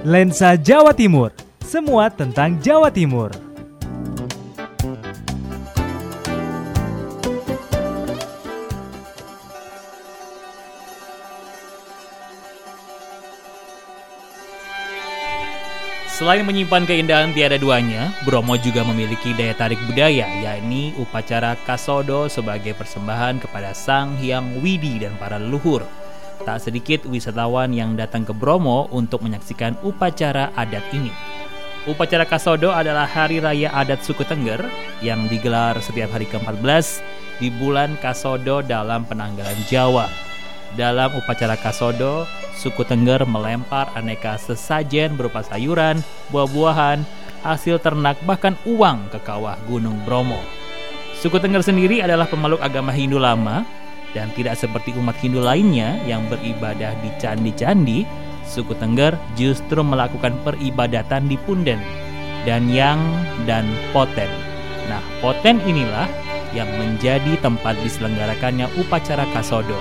Lensa Jawa Timur, semua tentang Jawa Timur. Selain menyimpan keindahan tiada duanya, Bromo juga memiliki daya tarik budaya, yakni upacara Kasodo sebagai persembahan kepada Sang Hyang Widi dan para leluhur. Tak sedikit wisatawan yang datang ke Bromo untuk menyaksikan upacara adat ini. Upacara Kasodo adalah hari raya adat suku Tengger yang digelar setiap hari ke-14 di bulan Kasodo dalam penanggalan Jawa. Dalam upacara Kasodo, suku Tengger melempar aneka sesajen berupa sayuran, buah-buahan, hasil ternak, bahkan uang ke kawah Gunung Bromo. Suku Tengger sendiri adalah pemeluk agama Hindu lama dan tidak seperti umat Hindu lainnya yang beribadah di candi-candi, suku Tengger justru melakukan peribadatan di Punden, Danyang, dan Poten. Nah, Poten inilah yang menjadi tempat diselenggarakannya upacara Kasodo.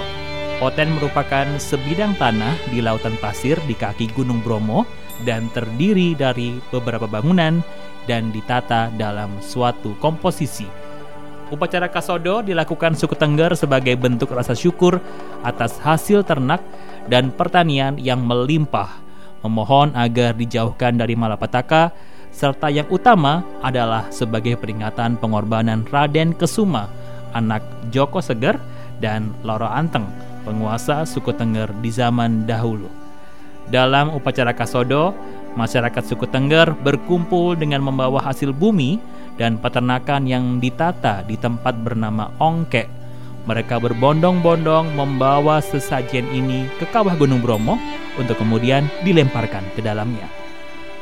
Poten merupakan sebidang tanah di lautan pasir di kaki Gunung Bromo dan terdiri dari beberapa bangunan dan ditata dalam suatu komposisi. Upacara Kasodo dilakukan suku Tengger sebagai bentuk rasa syukur atas hasil ternak dan pertanian yang melimpah, memohon agar dijauhkan dari malapetaka, serta yang utama adalah sebagai peringatan pengorbanan Raden Kesuma, anak Joko Seger dan Loro Anteng, penguasa suku Tengger di zaman dahulu. Dalam upacara Kasodo, masyarakat suku Tengger berkumpul dengan membawa hasil bumi dan peternakan yang ditata di tempat bernama Ongke. Mereka berbondong-bondong membawa sesajen ini ke kawah Gunung Bromo untuk kemudian dilemparkan ke dalamnya.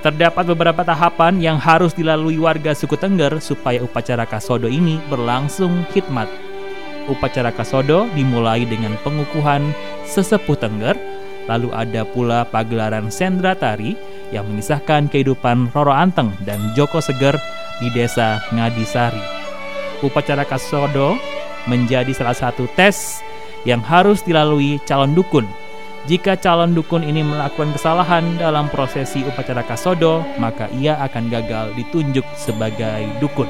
Terdapat beberapa tahapan yang harus dilalui warga suku Tengger supaya upacara Kasodo ini berlangsung khidmat upacara Kasodo dimulai dengan pengukuhan sesepuh Tengger, lalu ada pula pagelaran sendra tari yang mengisahkan kehidupan Roro Anteng dan Joko Seger di desa Ngadisari. Upacara Kasodo menjadi salah satu tes yang harus dilalui calon dukun. Jika calon dukun ini melakukan kesalahan dalam prosesi upacara Kasodo, maka ia akan gagal ditunjuk sebagai dukun.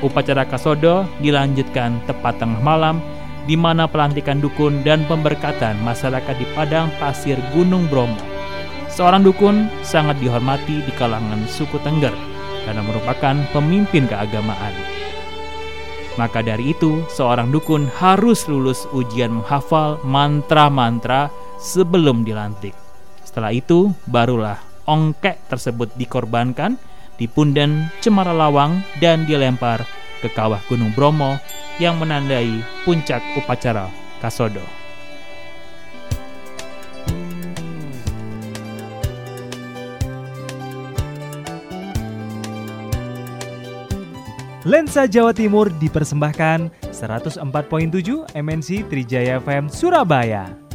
Upacara Kasodo dilanjutkan tepat tengah malam di mana pelantikan dukun dan pemberkatan masyarakat di padang pasir Gunung Bromo. Seorang dukun sangat dihormati di kalangan suku Tengger karena merupakan pemimpin keagamaan. Maka dari itu, seorang dukun harus lulus ujian menghafal mantra-mantra sebelum dilantik. Setelah itu, barulah ongkek tersebut dikorbankan di Punden, Cemara Lawang, dan dilempar ke kawah Gunung Bromo yang menandai puncak upacara Kasodo. Lensa Jawa Timur dipersembahkan 104.7 MNC Trijaya FM Surabaya.